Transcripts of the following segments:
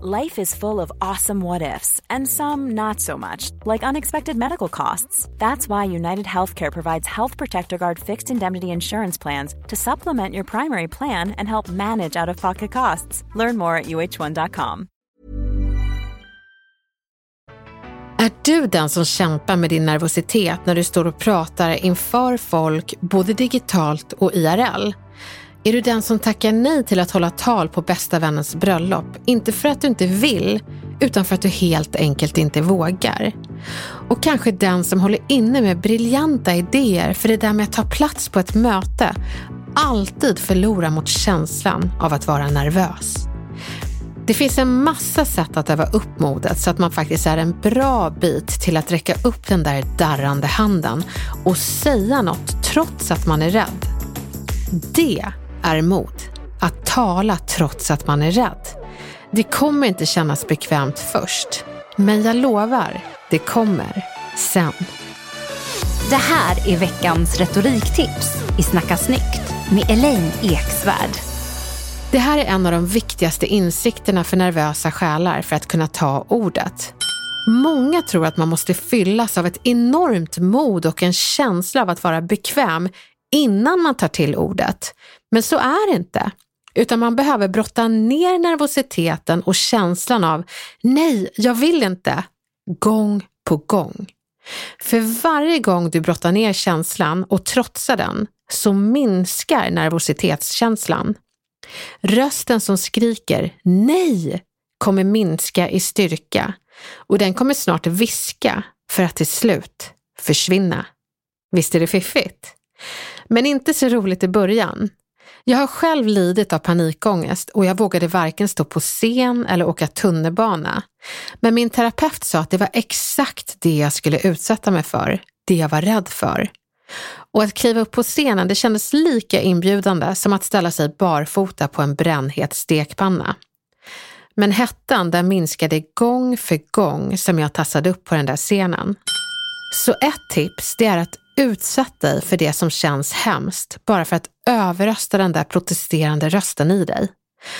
Life is full of awesome what ifs and some not so much, like unexpected medical costs. That's why United Healthcare provides Health Protector Guard fixed indemnity insurance plans to supplement your primary plan and help manage out-of-pocket costs. Learn more at uh1.com. Är du den som kämpar med din nervositet när du står och pratar inför folk, både digitalt och IRL? Är du den som tackar nej till att hålla tal på bästa vännens bröllop? Inte för att du inte vill, utan för att du helt enkelt inte vågar. Och kanske den som håller inne med briljanta idéer för det där med att ta plats på ett möte alltid förlorar mot känslan av att vara nervös. Det finns en massa sätt att öva upp modet så att man faktiskt är en bra bit till att räcka upp den där darrande handen och säga något trots att man är rädd. Det är mod. Att tala trots att man är rädd. Det kommer inte kännas bekvämt först, men jag lovar, det kommer sen. Det här är veckans retoriktips i Snacka snyggt med Elaine Eksvärd. Det här är en av de viktigaste insikterna för nervösa själar för att kunna ta ordet. Många tror att man måste fyllas av ett enormt mod och en känsla av att vara bekväm innan man tar till ordet. Men så är det inte. Utan man behöver brotta ner nervositeten och känslan av nej, jag vill inte, gång på gång. För varje gång du brottar ner känslan och trotsar den så minskar nervositetskänslan. Rösten som skriker nej kommer minska i styrka och den kommer snart viska för att till slut försvinna. Visst är det fiffigt? Men inte så roligt i början. Jag har själv lidit av panikångest och jag vågade varken stå på scen eller åka tunnelbana. Men min terapeut sa att det var exakt det jag skulle utsätta mig för, det jag var rädd för. Och att kliva upp på scenen, det kändes lika inbjudande som att ställa sig barfota på en brännhet stekpanna. Men hettan den minskade gång för gång som jag tassade upp på den där scenen. Så ett tips det är att utsätt dig för det som känns hemskt bara för att överrösta den där protesterande rösten i dig.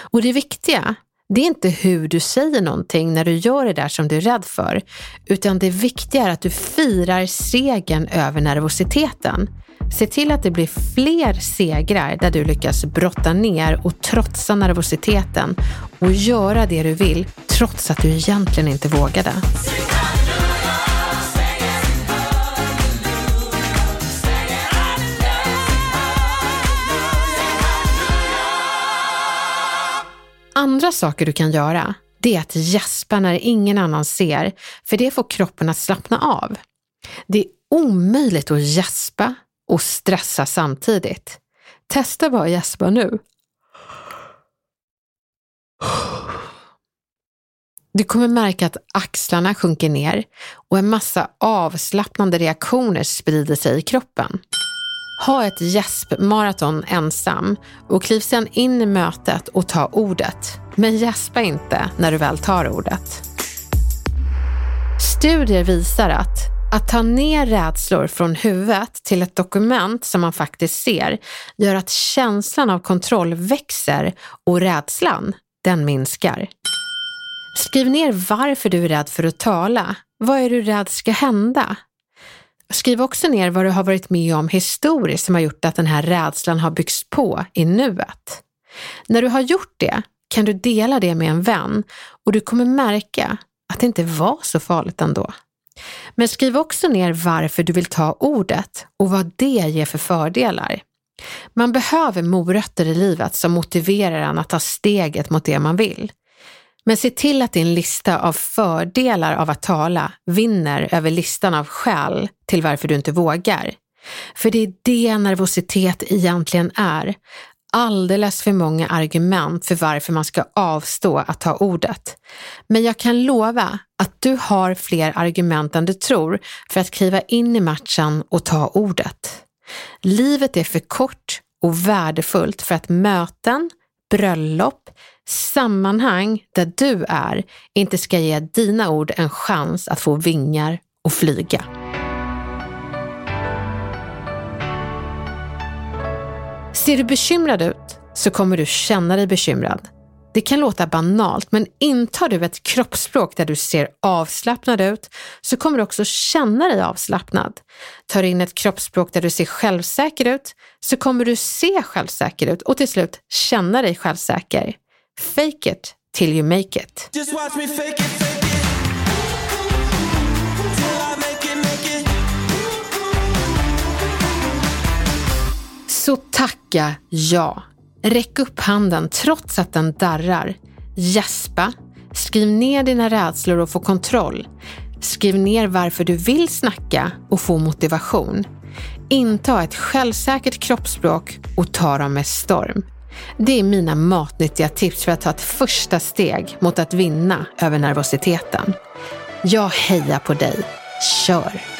Och det viktiga, det är inte hur du säger någonting när du gör det där som du är rädd för, utan det viktiga är att du firar segern över nervositeten. Se till att det blir fler segrar där du lyckas brotta ner och trotsa nervositeten och göra det du vill trots att du egentligen inte vågade. Andra saker du kan göra, det är att gäspa när ingen annan ser, för det får kroppen att slappna av. Det är omöjligt att gäspa och stressa samtidigt. Testa bara att gäspa nu. Du kommer märka att axlarna sjunker ner och en massa avslappnande reaktioner sprider sig i kroppen. Ha ett gäspmaraton ensam och kliv sedan in i mötet och ta ordet. Men gäspa inte när du väl tar ordet. Studier visar att att ta ner rädslor från huvudet till ett dokument som man faktiskt ser gör att känslan av kontroll växer och rädslan, den minskar. Skriv ner varför du är rädd för att tala. Vad är du rädd ska hända? Skriv också ner vad du har varit med om historiskt som har gjort att den här rädslan har byggts på i nuet. När du har gjort det kan du dela det med en vän och du kommer märka att det inte var så farligt ändå. Men skriv också ner varför du vill ta ordet och vad det ger för fördelar. Man behöver morötter i livet som motiverar en att ta steget mot det man vill. Men se till att din lista av fördelar av att tala vinner över listan av skäl till varför du inte vågar. För det är det nervositet egentligen är. alldeles för många argument för varför man ska avstå att ta ordet. Men jag kan lova att du har fler argument än du tror för att kliva in i matchen och ta ordet. Livet är för kort och värdefullt för att möten, bröllop, sammanhang där du är inte ska ge dina ord en chans att få vingar och flyga. Ser du bekymrad ut så kommer du känna dig bekymrad. Det kan låta banalt, men intar du ett kroppsspråk där du ser avslappnad ut så kommer du också känna dig avslappnad. Tar du in ett kroppsspråk där du ser självsäker ut så kommer du se självsäker ut och till slut känna dig självsäker. Fake it till you make it. Så tacka ja. Räck upp handen trots att den darrar. Gäspa. Skriv ner dina rädslor och få kontroll. Skriv ner varför du vill snacka och få motivation. Inta ett självsäkert kroppsspråk och ta dem med storm. Det är mina matnyttiga tips för att ta ett första steg mot att vinna över nervositeten. Jag hejar på dig. Kör!